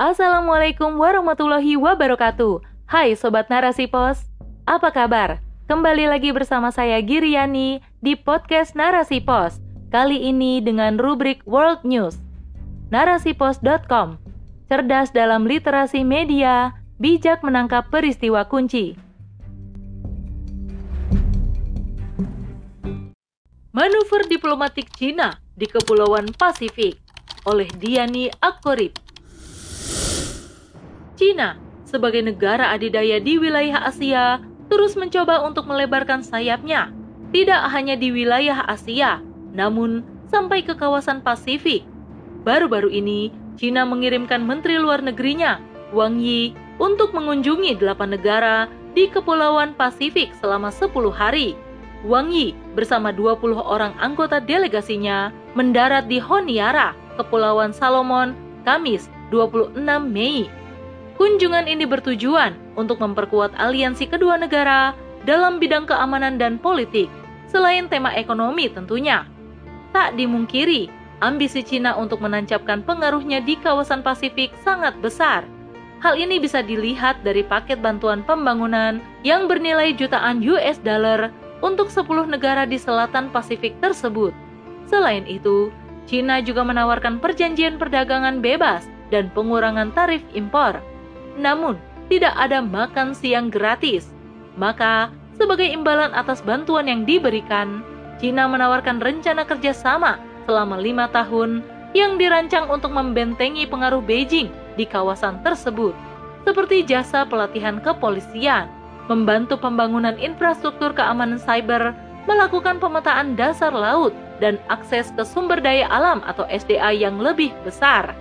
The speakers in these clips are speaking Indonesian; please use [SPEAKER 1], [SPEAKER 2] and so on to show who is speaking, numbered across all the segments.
[SPEAKER 1] Assalamualaikum warahmatullahi wabarakatuh. Hai Sobat Narasi Pos, apa kabar? Kembali lagi bersama saya Giriani di podcast Narasi Pos. Kali ini dengan rubrik World News. Narasipos.com Cerdas dalam literasi media, bijak menangkap peristiwa kunci. Manuver diplomatik Cina di Kepulauan Pasifik oleh Diani Akkorip. Cina sebagai negara adidaya di wilayah Asia terus mencoba untuk melebarkan sayapnya, tidak hanya di wilayah Asia, namun sampai ke kawasan Pasifik. Baru-baru ini, Cina mengirimkan menteri luar negerinya, Wang Yi, untuk mengunjungi delapan negara di Kepulauan Pasifik selama 10 hari. Wang Yi bersama 20 orang anggota delegasinya mendarat di Honiara, Kepulauan Salomon, Kamis 26 Mei Kunjungan ini bertujuan untuk memperkuat aliansi kedua negara dalam bidang keamanan dan politik, selain tema ekonomi tentunya. Tak dimungkiri, ambisi Cina untuk menancapkan pengaruhnya di kawasan Pasifik sangat besar. Hal ini bisa dilihat dari paket bantuan pembangunan yang bernilai jutaan US dollar untuk 10 negara di selatan Pasifik tersebut. Selain itu, Cina juga menawarkan perjanjian perdagangan bebas dan pengurangan tarif impor namun tidak ada makan siang gratis. Maka, sebagai imbalan atas bantuan yang diberikan, Cina menawarkan rencana kerjasama selama lima tahun yang dirancang untuk membentengi pengaruh Beijing di kawasan tersebut, seperti jasa pelatihan kepolisian, membantu pembangunan infrastruktur keamanan cyber, melakukan pemetaan dasar laut, dan akses ke sumber daya alam atau SDA yang lebih besar.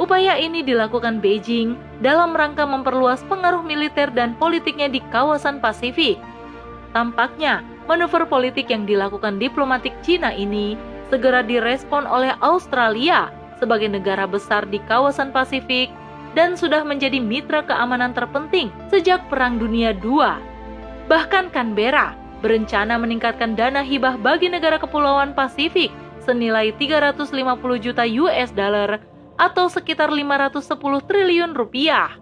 [SPEAKER 1] Upaya ini dilakukan Beijing dalam rangka memperluas pengaruh militer dan politiknya di kawasan Pasifik. Tampaknya, manuver politik yang dilakukan diplomatik Cina ini segera direspon oleh Australia sebagai negara besar di kawasan Pasifik dan sudah menjadi mitra keamanan terpenting sejak Perang Dunia II. Bahkan Canberra berencana meningkatkan dana hibah bagi negara kepulauan Pasifik senilai 350 juta US dollar atau sekitar 510 triliun rupiah.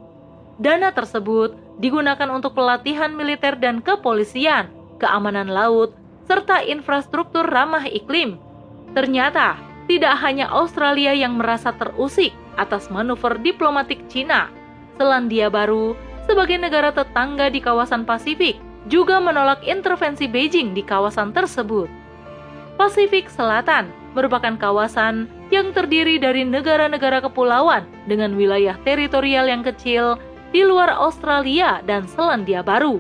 [SPEAKER 1] Dana tersebut digunakan untuk pelatihan militer dan kepolisian, keamanan laut, serta infrastruktur ramah iklim. Ternyata, tidak hanya Australia yang merasa terusik atas manuver diplomatik Cina. Selandia Baru, sebagai negara tetangga di kawasan Pasifik, juga menolak intervensi Beijing di kawasan tersebut. Pasifik Selatan merupakan kawasan yang terdiri dari negara-negara kepulauan dengan wilayah teritorial yang kecil di luar Australia dan Selandia Baru,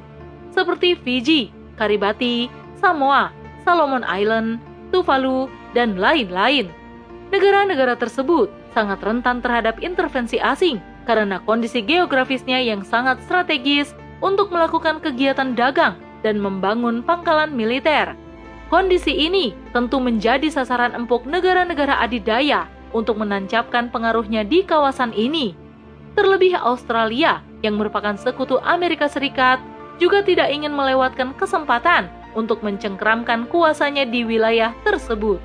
[SPEAKER 1] seperti Fiji, Karibati, Samoa, Solomon Island, Tuvalu, dan lain-lain. Negara-negara tersebut sangat rentan terhadap intervensi asing karena kondisi geografisnya yang sangat strategis untuk melakukan kegiatan dagang dan membangun pangkalan militer. Kondisi ini tentu menjadi sasaran empuk negara-negara adidaya untuk menancapkan pengaruhnya di kawasan ini. Terlebih Australia yang merupakan sekutu Amerika Serikat juga tidak ingin melewatkan kesempatan untuk mencengkramkan kuasanya di wilayah tersebut.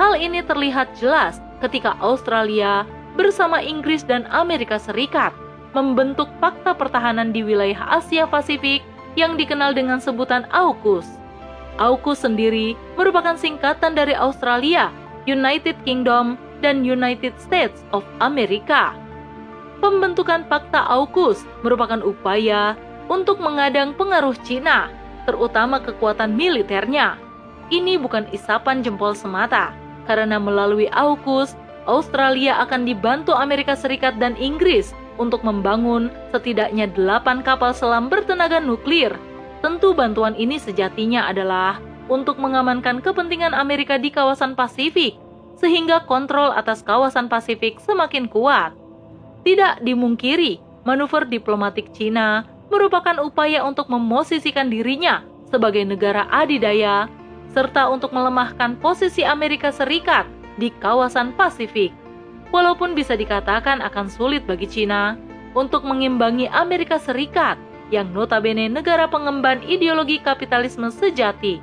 [SPEAKER 1] Hal ini terlihat jelas ketika Australia bersama Inggris dan Amerika Serikat membentuk fakta pertahanan di wilayah Asia Pasifik yang dikenal dengan sebutan AUKUS. AUKUS sendiri merupakan singkatan dari Australia, United Kingdom, dan United States of America. Pembentukan Fakta AUKUS merupakan upaya untuk mengadang pengaruh Cina, terutama kekuatan militernya. Ini bukan isapan jempol semata, karena melalui AUKUS, Australia akan dibantu Amerika Serikat dan Inggris untuk membangun setidaknya delapan kapal selam bertenaga nuklir Tentu bantuan ini sejatinya adalah untuk mengamankan kepentingan Amerika di kawasan Pasifik, sehingga kontrol atas kawasan Pasifik semakin kuat. Tidak dimungkiri, manuver diplomatik Cina merupakan upaya untuk memosisikan dirinya sebagai negara adidaya, serta untuk melemahkan posisi Amerika Serikat di kawasan Pasifik. Walaupun bisa dikatakan akan sulit bagi Cina untuk mengimbangi Amerika Serikat yang notabene negara pengemban ideologi kapitalisme sejati,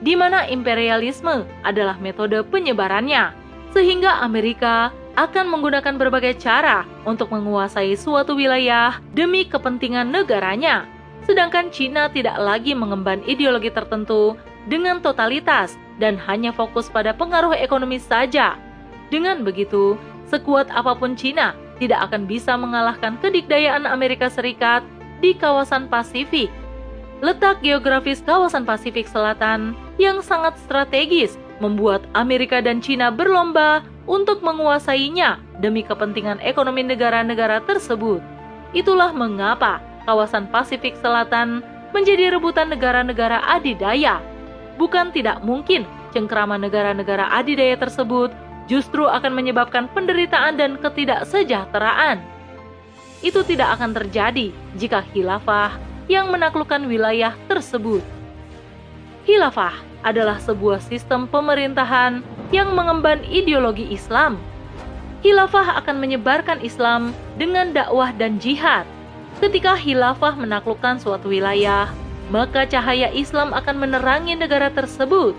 [SPEAKER 1] di mana imperialisme adalah metode penyebarannya, sehingga Amerika akan menggunakan berbagai cara untuk menguasai suatu wilayah demi kepentingan negaranya. Sedangkan Cina tidak lagi mengemban ideologi tertentu dengan totalitas dan hanya fokus pada pengaruh ekonomi saja. Dengan begitu, sekuat apa pun Cina tidak akan bisa mengalahkan kedikdayaan Amerika Serikat di kawasan Pasifik. Letak geografis kawasan Pasifik Selatan yang sangat strategis membuat Amerika dan Cina berlomba untuk menguasainya demi kepentingan ekonomi negara-negara tersebut. Itulah mengapa kawasan Pasifik Selatan menjadi rebutan negara-negara adidaya. Bukan tidak mungkin cengkrama negara-negara adidaya tersebut justru akan menyebabkan penderitaan dan ketidaksejahteraan. Itu tidak akan terjadi jika khilafah yang menaklukkan wilayah tersebut. Khilafah adalah sebuah sistem pemerintahan yang mengemban ideologi Islam. Khilafah akan menyebarkan Islam dengan dakwah dan jihad. Ketika khilafah menaklukkan suatu wilayah, maka cahaya Islam akan menerangi negara tersebut.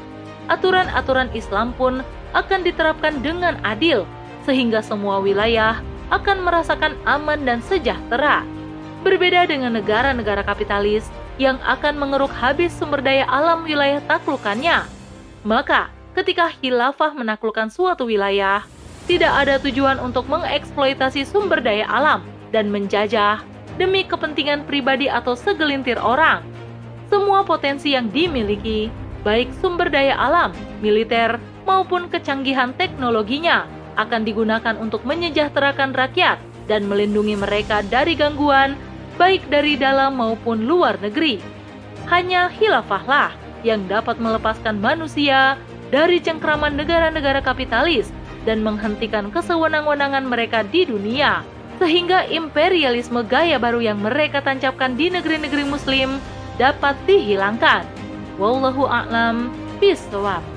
[SPEAKER 1] Aturan-aturan Islam pun akan diterapkan dengan adil, sehingga semua wilayah akan merasakan aman dan sejahtera. Berbeda dengan negara-negara kapitalis yang akan mengeruk habis sumber daya alam wilayah taklukannya. Maka, ketika khilafah menaklukkan suatu wilayah, tidak ada tujuan untuk mengeksploitasi sumber daya alam dan menjajah demi kepentingan pribadi atau segelintir orang. Semua potensi yang dimiliki, baik sumber daya alam, militer, maupun kecanggihan teknologinya, akan digunakan untuk menyejahterakan rakyat dan melindungi mereka dari gangguan, baik dari dalam maupun luar negeri. Hanya khilafahlah yang dapat melepaskan manusia dari cengkraman negara-negara kapitalis dan menghentikan kesewenang-wenangan mereka di dunia, sehingga imperialisme gaya baru yang mereka tancapkan di negeri-negeri muslim dapat dihilangkan. Wallahu a'lam bishawab.